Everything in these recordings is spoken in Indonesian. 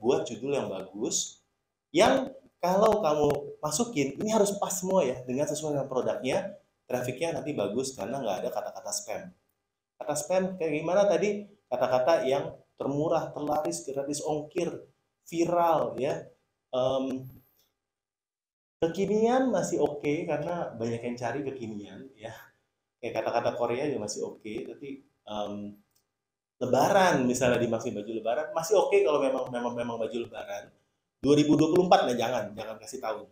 buat judul yang bagus yang kalau kamu masukin ini harus pas semua ya dengan sesuai dengan produknya trafficnya nanti bagus karena nggak ada kata-kata spam. Kata spam kayak gimana tadi? Kata-kata yang termurah terlaris gratis ongkir viral ya. Um, kekinian masih oke okay, karena banyak yang cari kekinian ya. Kayak kata-kata Korea juga masih oke okay, tapi um, Lebaran misalnya dimaksud baju Lebaran masih oke okay kalau memang memang memang baju Lebaran. 2024 nah jangan jangan kasih tahun.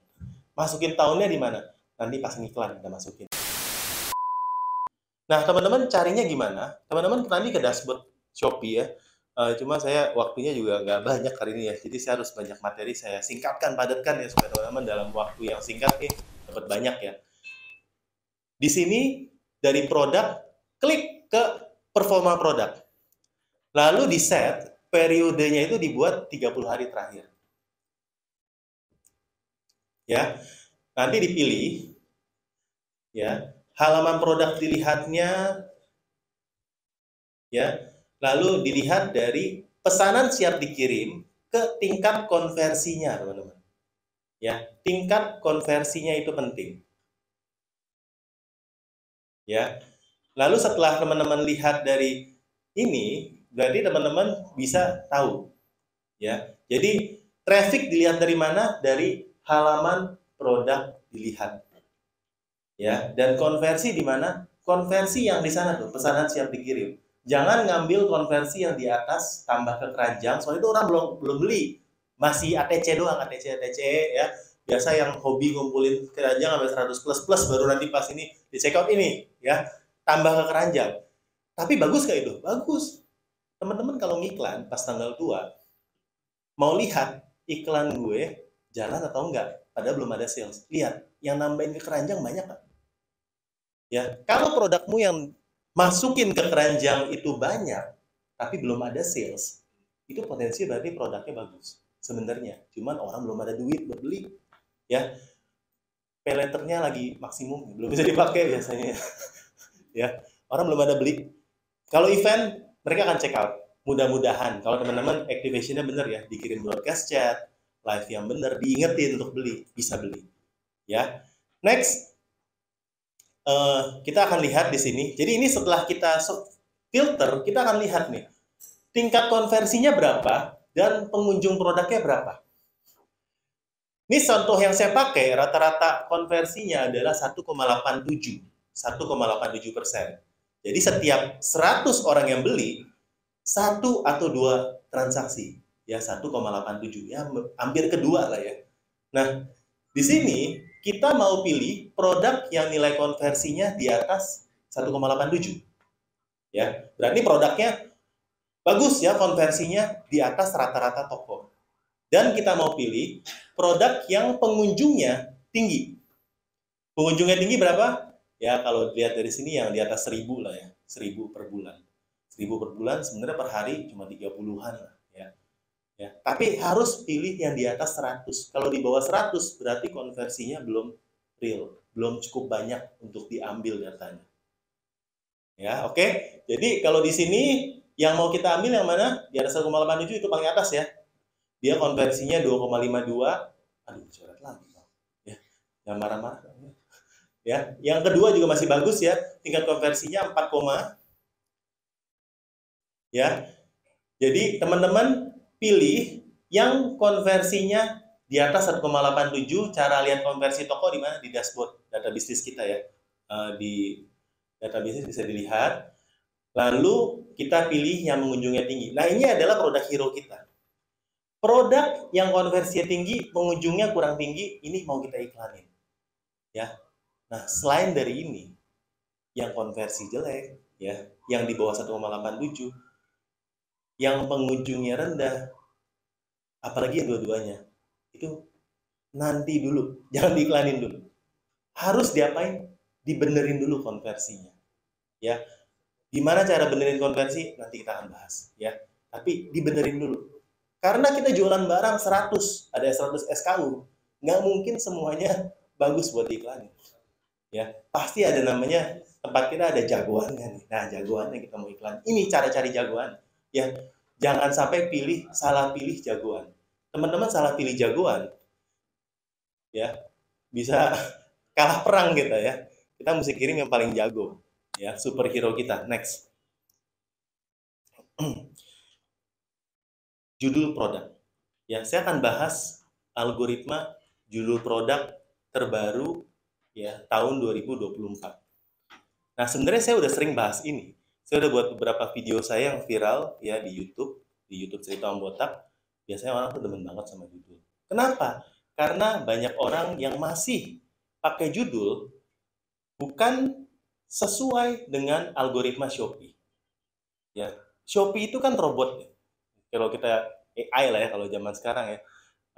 Masukin tahunnya di mana? Nanti pas ngiklan kita masukin. Nah teman-teman carinya gimana? Teman-teman nanti ke dashboard Shopee ya. Uh, cuma saya waktunya juga nggak banyak hari ini ya. Jadi saya harus banyak materi saya singkatkan padatkan ya supaya teman-teman dalam waktu yang singkat nih dapat banyak ya. Di sini dari produk klik ke performa produk lalu di set periodenya itu dibuat 30 hari terakhir. Ya nanti dipilih ya halaman produk dilihatnya ya lalu dilihat dari pesanan siap dikirim ke tingkat konversinya teman-teman. Ya tingkat konversinya itu penting. Ya lalu setelah teman-teman lihat dari ini berarti teman-teman bisa tahu ya jadi traffic dilihat dari mana dari halaman produk dilihat. Ya, dan konversi di mana? Konversi yang di sana tuh, pesanan siap dikirim. Jangan ngambil konversi yang di atas tambah ke keranjang, soalnya itu orang belum belum beli. Masih ATC doang, ATC ATC ya. Biasa yang hobi ngumpulin keranjang sampai 100 plus plus baru nanti pas ini di check out ini ya, tambah ke keranjang. Tapi bagus kayak itu? Bagus. Teman-teman kalau ngiklan pas tanggal 2 mau lihat iklan gue jalan atau enggak padahal belum ada sales. Lihat yang nambahin ke keranjang banyak kan ya kalau produkmu yang masukin ke keranjang itu banyak tapi belum ada sales itu potensi berarti produknya bagus sebenarnya. Cuman orang belum ada duit buat beli. Ya peleternya lagi maksimum belum bisa dipakai biasanya. Ya orang belum ada beli. Kalau event mereka akan check out mudah-mudahan kalau teman-teman activationnya benar ya dikirim broadcast chat live yang benar, diingetin untuk beli, bisa beli. Ya. Next, uh, kita akan lihat di sini. Jadi ini setelah kita filter, kita akan lihat nih tingkat konversinya berapa dan pengunjung produknya berapa. Ini contoh yang saya pakai, rata-rata konversinya adalah 1,87. 1,87 persen. Jadi setiap 100 orang yang beli, satu atau dua transaksi ya 1,87 ya hampir kedua lah ya. Nah, di sini kita mau pilih produk yang nilai konversinya di atas 1,87. Ya, berarti produknya bagus ya konversinya di atas rata-rata toko. Dan kita mau pilih produk yang pengunjungnya tinggi. Pengunjungnya tinggi berapa? Ya kalau dilihat dari sini yang di atas 1000 lah ya, 1000 per bulan. 1000 per bulan sebenarnya per hari cuma 30-an lah Ya, tapi harus pilih yang di atas 100. Kalau di bawah 100 berarti konversinya belum real, belum cukup banyak untuk diambil datanya. Ya, oke. Okay? Jadi kalau di sini yang mau kita ambil yang mana? Di atas 1,87 itu paling atas ya. Dia konversinya 2,52. Aduh, coret lagi. Ya, jangan marah-marah. Ya, yang kedua juga masih bagus ya. Tingkat konversinya 4, ya. Jadi teman-teman pilih yang konversinya di atas 1,87 cara lihat konversi toko di mana? Di dashboard data bisnis kita ya. Uh, di data bisnis bisa dilihat. Lalu kita pilih yang mengunjungnya tinggi. Nah ini adalah produk hero kita. Produk yang konversinya tinggi pengunjungnya kurang tinggi ini mau kita iklanin. Ya nah selain dari ini yang konversi jelek ya yang di bawah 1,87 yang pengunjungnya rendah, apalagi yang dua-duanya, itu nanti dulu, jangan diiklanin dulu. Harus diapain? Dibenerin dulu konversinya. Ya, gimana cara benerin konversi? Nanti kita akan bahas. Ya, tapi dibenerin dulu. Karena kita jualan barang 100, ada 100 SKU, nggak mungkin semuanya bagus buat diiklanin. Ya, pasti ada namanya tempat kita ada jagoannya nih. Nah, jagoannya kita mau iklan. Ini cara cari jagoan ya jangan sampai pilih salah pilih jagoan teman-teman salah pilih jagoan, ya bisa kalah perang kita ya. Kita mesti kirim yang paling jago, ya superhero kita. Next. Judul produk. Ya, saya akan bahas algoritma judul produk terbaru ya tahun 2024. Nah, sebenarnya saya udah sering bahas ini. Saya udah buat beberapa video saya yang viral ya di YouTube, di YouTube Cerita Om Botak. Biasanya orang tuh demen banget sama judul. Kenapa? Karena banyak orang yang masih pakai judul bukan sesuai dengan algoritma Shopee. Ya, Shopee itu kan robot. Ya. Kalau kita AI lah ya kalau zaman sekarang ya.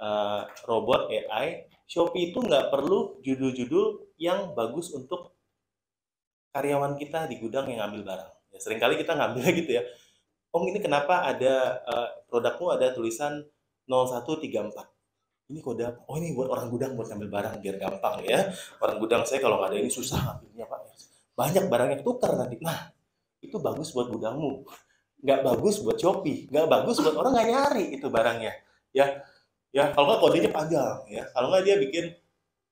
Uh, robot AI, Shopee itu nggak perlu judul-judul yang bagus untuk karyawan kita di gudang yang ngambil barang. Ya, sering kali kita ngambil gitu ya. Om ini kenapa ada uh, produkmu ada tulisan 0134. Ini kode apa? Oh ini buat orang gudang buat ngambil barang biar gampang ya. Orang gudang saya kalau nggak ada ini susah ngambilnya Pak. Banyak barangnya tukar nanti. Nah itu bagus buat gudangmu. Nggak bagus buat Shopee. Nggak bagus buat orang nggak nyari itu barangnya. Ya, ya kalau nggak kodenya panjang ya. Kalau nggak dia bikin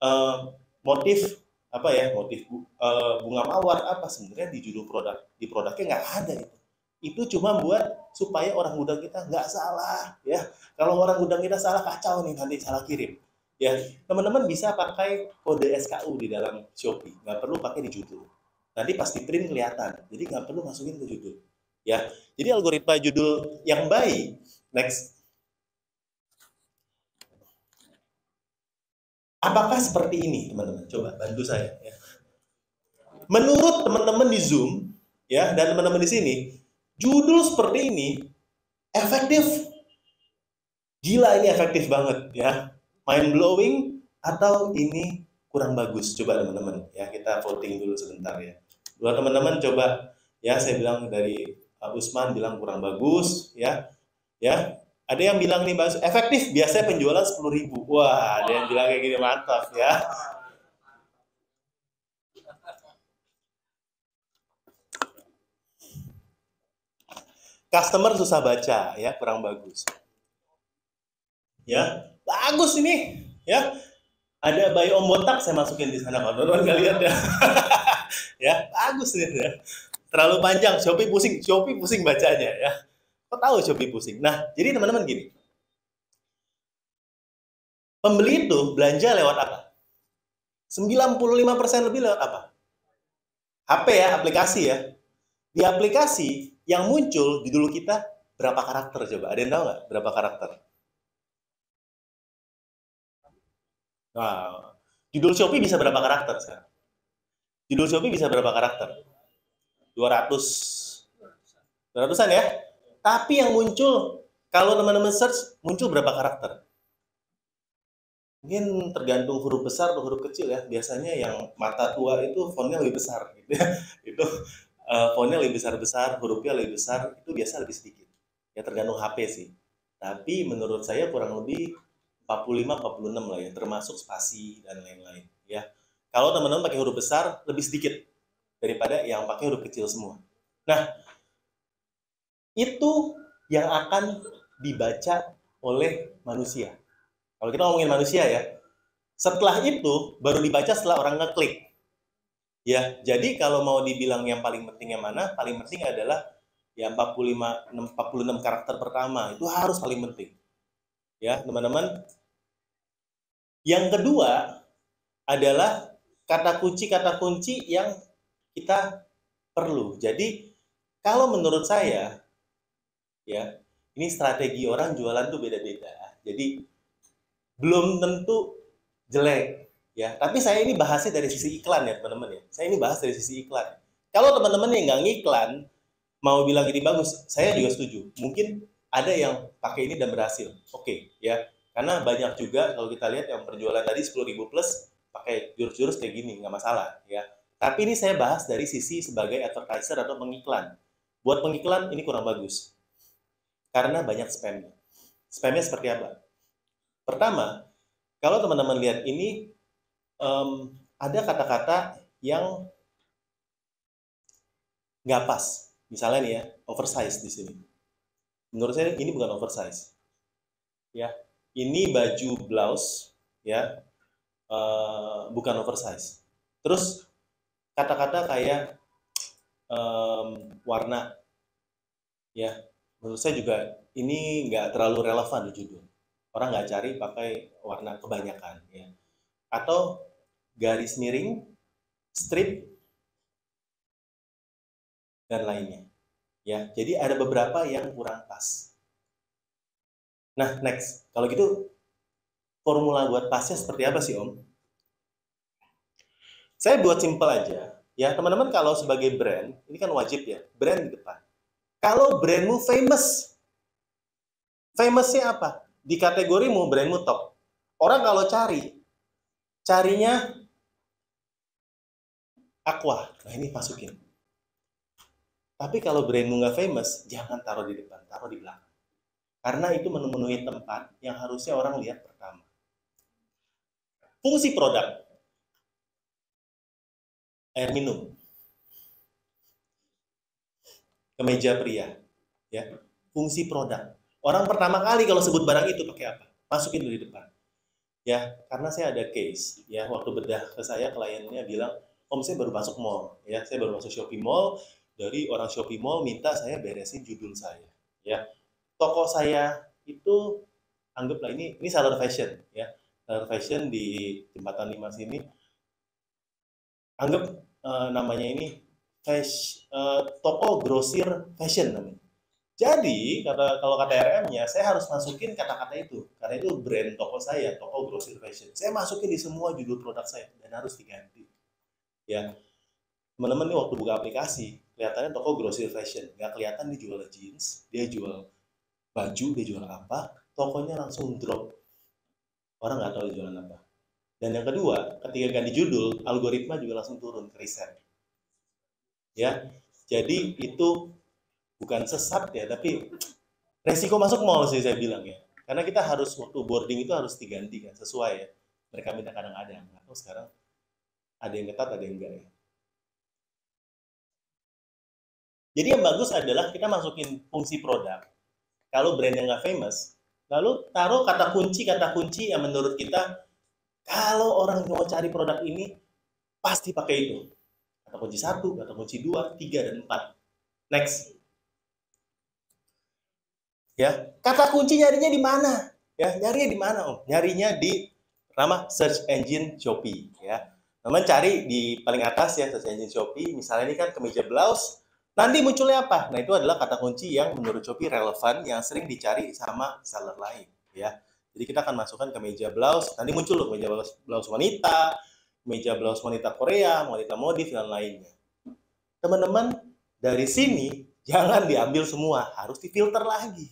uh, motif apa ya motif uh, bunga mawar apa sebenarnya di judul produk di produknya nggak ada itu. Itu cuma buat supaya orang gudang kita nggak salah ya. Kalau orang gudang kita salah kacau nih nanti salah kirim. Ya teman-teman bisa pakai kode SKU di dalam Shopee nggak perlu pakai di judul. Nanti pasti print kelihatan jadi nggak perlu masukin ke judul ya. Jadi algoritma judul yang baik next Apakah seperti ini, teman-teman? Coba bantu saya. Ya. Menurut teman-teman di Zoom, ya, dan teman-teman di sini, judul seperti ini efektif. Gila ini efektif banget, ya. Mind blowing atau ini kurang bagus? Coba teman-teman, ya kita voting dulu sebentar ya. Dua teman-teman coba, ya saya bilang dari Pak Usman bilang kurang bagus, ya, ya ada yang bilang nih Mas, efektif biasanya penjualan 10 ribu. Wah, ada yang bilang kayak gini mantap ya. Customer susah baca ya, kurang bagus. Ya, bagus ini ya. Ada bayi om botak saya masukin di sana kalau teman lihat ya. ya, bagus nih ya. Terlalu panjang, Shopee pusing, Shopee pusing bacanya ya. Kok tahu Shopee pusing? Nah, jadi teman-teman gini. Pembeli itu belanja lewat apa? 95% lebih lewat apa? HP ya, aplikasi ya. Di aplikasi yang muncul di dulu kita berapa karakter coba? Ada yang tahu nggak berapa karakter? Nah, judul Shopee bisa berapa karakter sekarang? Judul Shopee bisa berapa karakter? 200 200-an ya? Tapi yang muncul, kalau teman-teman search, muncul berapa karakter? Mungkin tergantung huruf besar atau huruf kecil ya. Biasanya yang mata tua itu fontnya lebih besar. Gitu ya. itu uh, fontnya lebih besar-besar, hurufnya lebih besar, itu biasa lebih sedikit. Ya tergantung HP sih. Tapi menurut saya kurang lebih 45-46 lah ya, termasuk spasi dan lain-lain. Ya, kalau teman-teman pakai huruf besar lebih sedikit daripada yang pakai huruf kecil semua. Nah, itu yang akan dibaca oleh manusia. Kalau kita ngomongin manusia ya, setelah itu baru dibaca setelah orang ngeklik. Ya, jadi kalau mau dibilang yang paling penting yang mana? Paling penting adalah ya 45 46 karakter pertama itu harus paling penting. Ya, teman-teman. Yang kedua adalah kata kunci-kata kunci yang kita perlu. Jadi kalau menurut saya ya. Ini strategi orang jualan tuh beda-beda. Jadi belum tentu jelek ya. Tapi saya ini bahasnya dari sisi iklan ya teman-teman ya. Saya ini bahas dari sisi iklan. Kalau teman-teman yang nggak ngiklan mau bilang ini bagus saya juga setuju. Mungkin ada yang pakai ini dan berhasil. Oke okay, ya. Karena banyak juga kalau kita lihat yang perjualan tadi 10.000 plus pakai jurus-jurus kayak gini nggak masalah ya. Tapi ini saya bahas dari sisi sebagai advertiser atau pengiklan. Buat pengiklan ini kurang bagus karena banyak spamnya. Spamnya seperti apa? Pertama, kalau teman-teman lihat ini um, ada kata-kata yang nggak pas. Misalnya nih ya, oversize di sini. Menurut saya ini bukan oversize. Ya, ini baju blouse ya uh, bukan oversize terus kata-kata kayak um, warna ya menurut saya juga ini nggak terlalu relevan judul. Orang nggak cari pakai warna kebanyakan ya. Atau garis miring strip dan lainnya ya. Jadi ada beberapa yang kurang pas. Nah next. Kalau gitu formula buat pasnya seperti apa sih om? Saya buat simple aja. Ya teman-teman kalau sebagai brand ini kan wajib ya brand di depan kalau brandmu famous famousnya apa di kategorimu brandmu top orang kalau cari carinya aqua nah ini masukin tapi kalau brandmu nggak famous, jangan taruh di depan, taruh di belakang. Karena itu memenuhi tempat yang harusnya orang lihat pertama. Fungsi produk. Air minum. Kemeja pria. Ya. Fungsi produk. Orang pertama kali kalau sebut barang itu pakai apa? Masukin dulu di depan. Ya, karena saya ada case. Ya, waktu bedah ke saya kliennya bilang, Om saya baru masuk mall, ya saya baru masuk Shopee Mall, dari orang Shopee Mall minta saya beresin judul saya ya toko saya itu anggaplah ini ini seller fashion ya seller fashion di jembatan lima sini anggap uh, namanya ini fashion, uh, toko grosir fashion namanya. Jadi kata kalau kata RM-nya saya harus masukin kata-kata itu. Karena itu brand toko saya toko grosir fashion. Saya masukin di semua judul produk saya dan harus diganti. Ya teman-teman nih waktu buka aplikasi kelihatannya toko grosir fashion. Nggak kelihatan dia jual jeans dia jual baju dia jual apa tokonya langsung drop. Orang nggak tahu dia jualan apa. Dan yang kedua ketika ganti judul algoritma juga langsung turun ke riset ya jadi itu bukan sesat ya tapi resiko masuk mall sih saya bilang ya karena kita harus waktu boarding itu harus diganti kan sesuai ya mereka minta kadang-kadang atau sekarang ada yang ketat ada yang enggak ya Jadi yang bagus adalah kita masukin fungsi produk. Kalau brand yang nggak famous, lalu taruh kata kunci kata kunci yang menurut kita kalau orang mau cari produk ini pasti pakai itu. Kata kunci satu, kata kunci dua, tiga dan empat. Next. Ya, kata kunci nyarinya di mana? Ya, nyarinya di mana om? Nyarinya di nama search engine Shopee. Ya, teman cari di paling atas ya search engine Shopee. Misalnya ini kan kemeja blouse, Nanti munculnya apa? Nah, itu adalah kata kunci yang menurut Shopee relevan yang sering dicari sama seller lain, ya. Jadi kita akan masukkan ke meja blouse, nanti muncul loh meja blouse, blouse wanita, meja blouse wanita Korea, wanita modif dan lainnya. Teman-teman, dari sini jangan diambil semua, harus difilter lagi.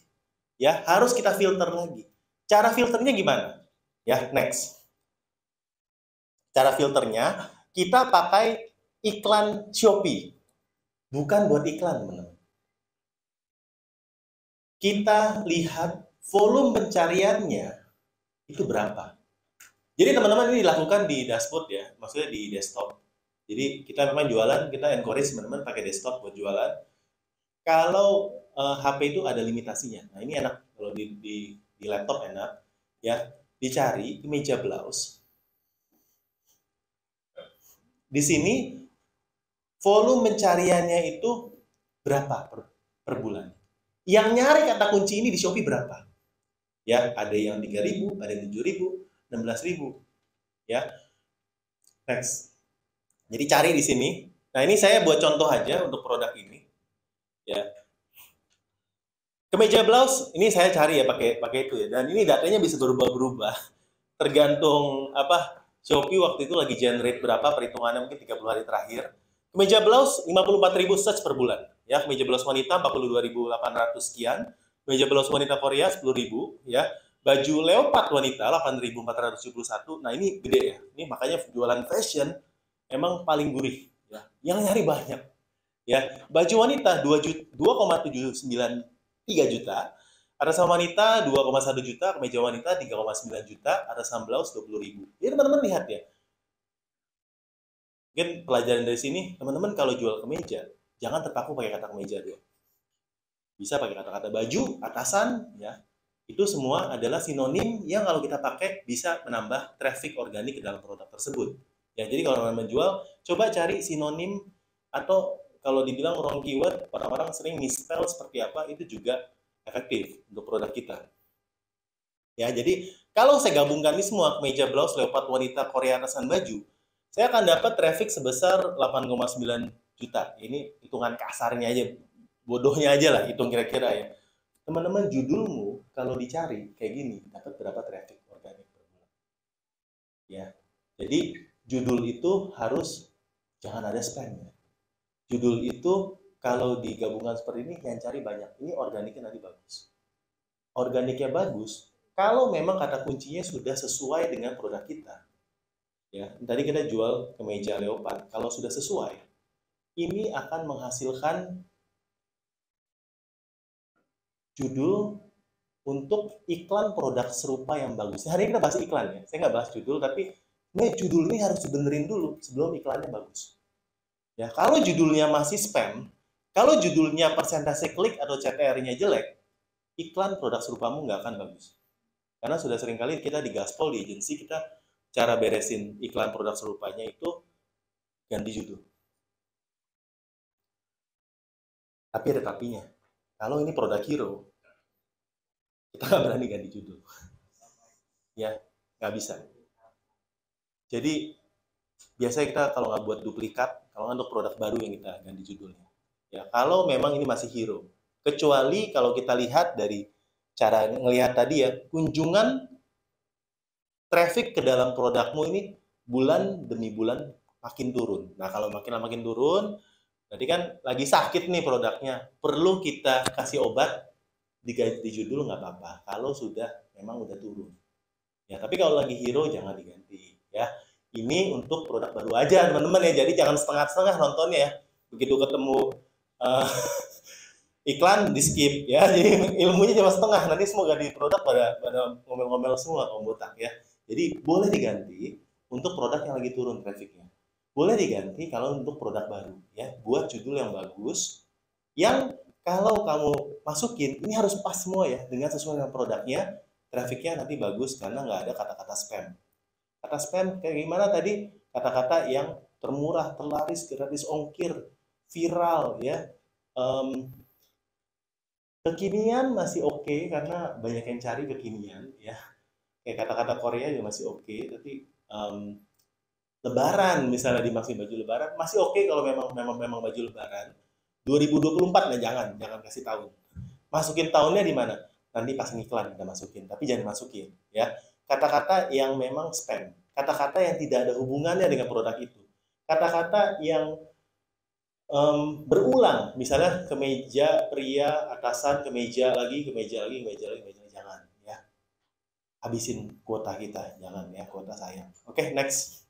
Ya, harus kita filter lagi. Cara filternya gimana? Ya, next. Cara filternya kita pakai iklan Shopee bukan buat iklan, teman-teman. Kita lihat volume pencariannya itu berapa. Jadi teman-teman ini dilakukan di dashboard ya, maksudnya di desktop. Jadi kita memang jualan, kita encourage teman-teman pakai desktop buat jualan. Kalau uh, eh, HP itu ada limitasinya. Nah ini enak kalau di, di, di laptop enak ya. Dicari di meja blouse. Di sini volume pencariannya itu berapa per, per bulan. Yang nyari kata kunci ini di Shopee berapa? Ya, ada yang 3.000, ada yang 7.000, 16.000. Ya. Next. Jadi cari di sini. Nah, ini saya buat contoh aja untuk produk ini. Ya. Kemeja blouse ini saya cari ya pakai pakai itu ya. Dan ini datanya bisa berubah-berubah. Tergantung apa Shopee waktu itu lagi generate berapa perhitungannya mungkin 30 hari terakhir Kemeja blouse 54.000 search per bulan. Ya, kemeja blouse wanita 42.800 sekian. Kemeja blouse wanita Korea 10.000 ya. Baju leopard wanita 8.471. Nah, ini gede ya. Ini makanya jualan fashion emang paling gurih ya. Yang nyari banyak. Ya, baju wanita 2,793 juta. Ada sama wanita 2,1 juta, kemeja wanita 3,9 juta, ada sama blouse 20 ribu. Jadi teman-teman lihat ya, Mungkin pelajaran dari sini, teman-teman kalau jual kemeja, jangan terpaku pakai kata kemeja dulu. Bisa pakai kata-kata baju, atasan, ya. Itu semua adalah sinonim yang kalau kita pakai bisa menambah traffic organik ke dalam produk tersebut. Ya, jadi kalau teman menjual, coba cari sinonim atau kalau dibilang wrong keyword, orang-orang sering misspell seperti apa, itu juga efektif untuk produk kita. Ya, jadi kalau saya gabungkan ini semua, meja blouse, leopard wanita, korea atasan baju, saya akan dapat traffic sebesar 8,9 juta. Ini hitungan kasarnya aja, bodohnya aja lah, hitung kira-kira ya. Teman-teman, judulmu kalau dicari kayak gini, dapat berapa traffic organik per bulan? Ya, jadi judul itu harus jangan ada spam ya. Judul itu kalau digabungkan seperti ini yang cari banyak. Ini organiknya nanti bagus. Organiknya bagus, kalau memang kata kuncinya sudah sesuai dengan produk kita. Ya, tadi kita jual kemeja leopard. Kalau sudah sesuai, ini akan menghasilkan judul untuk iklan produk serupa yang bagus. Hari ini kita bahas iklan ya. Saya nggak bahas judul, tapi ini judul ini harus dibenerin dulu sebelum iklannya bagus. Ya, kalau judulnya masih spam, kalau judulnya persentase klik atau CTR-nya jelek, iklan produk serupamu nggak akan bagus. Karena sudah sering kali kita di gaspol di agensi kita cara beresin iklan produk serupanya itu ganti judul. Tapi ada tapinya. Kalau ini produk hero, kita nggak berani ganti judul. Ya, nggak bisa. Jadi biasanya kita kalau nggak buat duplikat, kalau untuk produk baru yang kita ganti judulnya. Ya, kalau memang ini masih hero. Kecuali kalau kita lihat dari cara ngelihat tadi ya, kunjungan traffic ke dalam produkmu ini bulan demi bulan makin turun. Nah, kalau makin lama makin turun, berarti kan lagi sakit nih produknya. Perlu kita kasih obat diganti judul nggak apa-apa. Kalau sudah memang udah turun. Ya, tapi kalau lagi hero jangan diganti ya. Ini untuk produk baru aja teman-teman ya. Jadi jangan setengah-setengah nontonnya ya. Begitu ketemu uh, iklan di skip ya jadi ilmunya cuma setengah nanti semua ganti produk pada pada ngomel-ngomel semua om botak ya jadi boleh diganti untuk produk yang lagi turun trafficnya boleh diganti kalau untuk produk baru ya. Buat judul yang bagus yang kalau kamu masukin ini harus pas semua ya dengan sesuai dengan produknya trafficnya nanti bagus karena nggak ada kata-kata spam. Kata spam kayak gimana tadi? Kata-kata yang termurah terlaris gratis ongkir viral ya. Um, Kekinian masih oke okay, karena banyak yang cari kekinian ya. Kayak kata-kata Korea juga masih oke, okay, tapi um, Lebaran misalnya dimaksud baju Lebaran masih oke okay kalau memang memang memang baju Lebaran. 2024 nah jangan jangan kasih tahun. Masukin tahunnya di mana? Nanti pas ngiklan kita masukin, tapi jangan masukin ya. Kata-kata yang memang spam, kata-kata yang tidak ada hubungannya dengan produk itu. Kata-kata yang um, berulang misalnya kemeja pria atasan kemeja lagi kemeja lagi kemeja lagi kemeja lagi jangan ya habisin kuota kita jangan ya kuota saya oke okay, next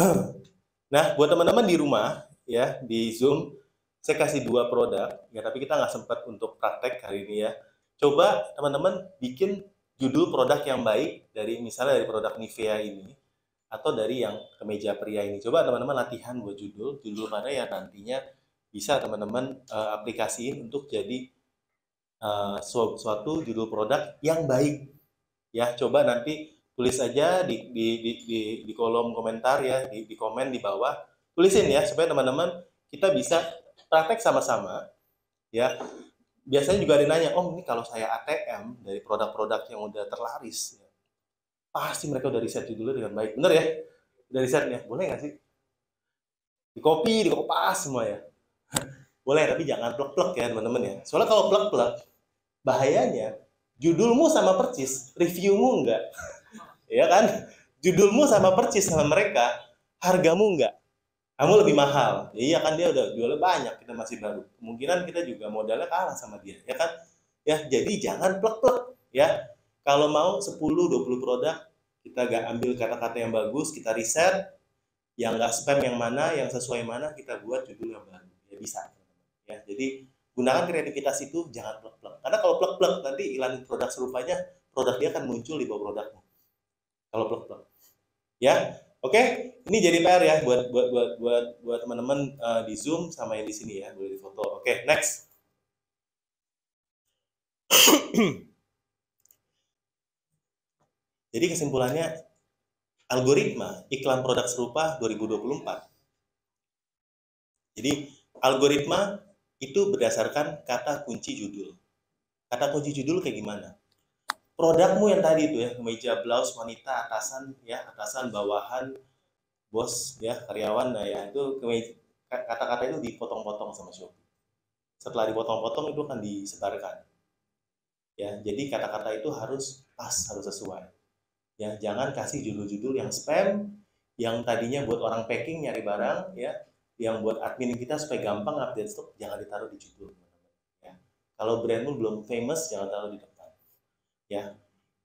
nah buat teman-teman di rumah ya di zoom saya kasih dua produk ya tapi kita nggak sempat untuk praktek hari ini ya coba teman-teman bikin judul produk yang baik dari misalnya dari produk Nivea ini atau dari yang kemeja pria ini. Coba teman-teman latihan buat judul, judul mana yang nantinya bisa teman-teman uh, aplikasiin untuk jadi uh, suatu judul produk yang baik. Ya, coba nanti tulis aja di di di di, di kolom komentar ya, di, di komen di bawah. Tulisin ya supaya teman-teman kita bisa praktek sama-sama ya. Biasanya juga ada nanya, "Oh, ini kalau saya ATM dari produk-produk yang udah terlaris ya, pasti mereka udah riset dulu dengan baik. Bener ya? Udah risetnya boleh nggak sih? Di copy di kopas semua ya. Boleh tapi jangan plek-plek ya teman-teman ya. Soalnya kalau plek-plek bahayanya judulmu sama percis reviewmu enggak ya kan judulmu sama percis sama mereka hargamu enggak kamu lebih mahal ya, iya kan dia udah jualnya banyak kita masih baru kemungkinan kita juga modalnya kalah sama dia ya kan ya jadi jangan plek-plek ya kalau mau 10 20 produk kita gak ambil kata-kata yang bagus, kita riset yang gak spam yang mana, yang sesuai mana kita buat judul yang baru. Ya bisa. Ya, jadi gunakan kreativitas itu jangan plek-plek. Karena kalau plek-plek nanti iklan produk serupanya produk dia akan muncul di bawah produkmu. Kalau plek-plek. Ya, oke. Okay? Ini jadi PR ya buat buat buat buat buat teman-teman uh, di Zoom sama yang di sini ya, boleh difoto. Oke, okay, next. Jadi kesimpulannya algoritma iklan produk serupa 2024. Jadi algoritma itu berdasarkan kata kunci judul. Kata kunci judul kayak gimana? Produkmu yang tadi itu ya, kemeja blouse wanita atasan ya, atasan bawahan bos ya, karyawan nah ya itu kata-kata itu dipotong-potong sama Shopee. Setelah dipotong-potong itu akan disebarkan. Ya, jadi kata-kata itu harus pas, harus sesuai. Ya, jangan kasih judul-judul yang spam yang tadinya buat orang packing nyari barang ya, yang buat admin kita supaya gampang update stok jangan ditaruh di judul ya kalau brandmu belum famous jangan taruh di depan ya.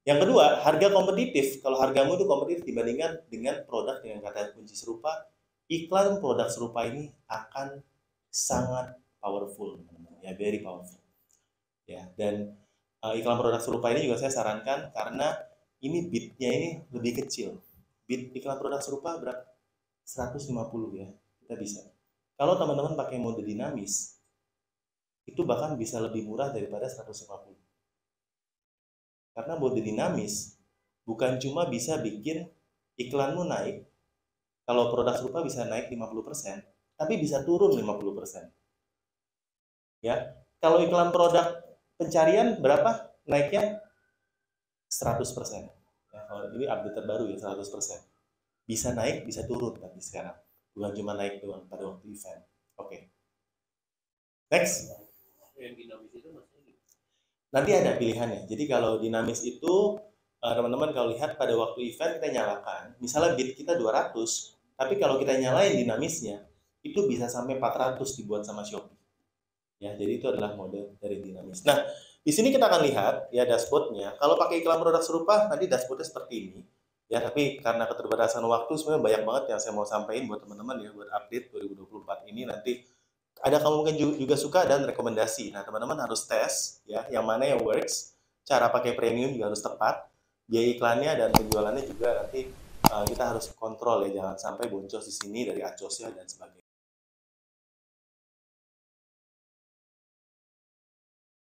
Yang kedua harga kompetitif. Kalau hargamu itu kompetitif dibandingkan dengan produk dengan kata kunci serupa iklan produk serupa ini akan sangat powerful ya very powerful. Ya dan uh, iklan produk serupa ini juga saya sarankan karena ini bitnya ini lebih kecil. Bit iklan produk serupa berapa 150 ya kita bisa. Kalau teman-teman pakai mode dinamis, itu bahkan bisa lebih murah daripada 150. Karena mode dinamis bukan cuma bisa bikin iklanmu naik, kalau produk serupa bisa naik 50%, tapi bisa turun 50%. Ya, kalau iklan produk pencarian berapa naiknya? 100%. Ya, kalau ini update terbaru ya 100%. Bisa naik, bisa turun tapi sekarang bukan cuma naik doang pada waktu event oke okay. next nanti ada pilihannya. Jadi kalau dinamis itu eh, teman-teman kalau lihat pada waktu event kita nyalakan misalnya bid kita 200 tapi kalau kita nyalain dinamisnya itu bisa sampai 400 dibuat sama Shopee. Ya jadi itu adalah mode dari dinamis. Nah di sini kita akan lihat ya dashboardnya. Kalau pakai iklan produk serupa nanti dashboardnya seperti ini. Ya, tapi karena keterbatasan waktu sebenarnya banyak banget yang saya mau sampaikan buat teman-teman ya buat update 2024 ini. Nanti ada kamu mungkin juga suka dan rekomendasi. Nah, teman-teman harus tes ya yang mana yang works, cara pakai premium juga harus tepat, biaya iklannya dan penjualannya juga nanti uh, kita harus kontrol ya jangan sampai boncos di sini dari acosnya dan sebagainya.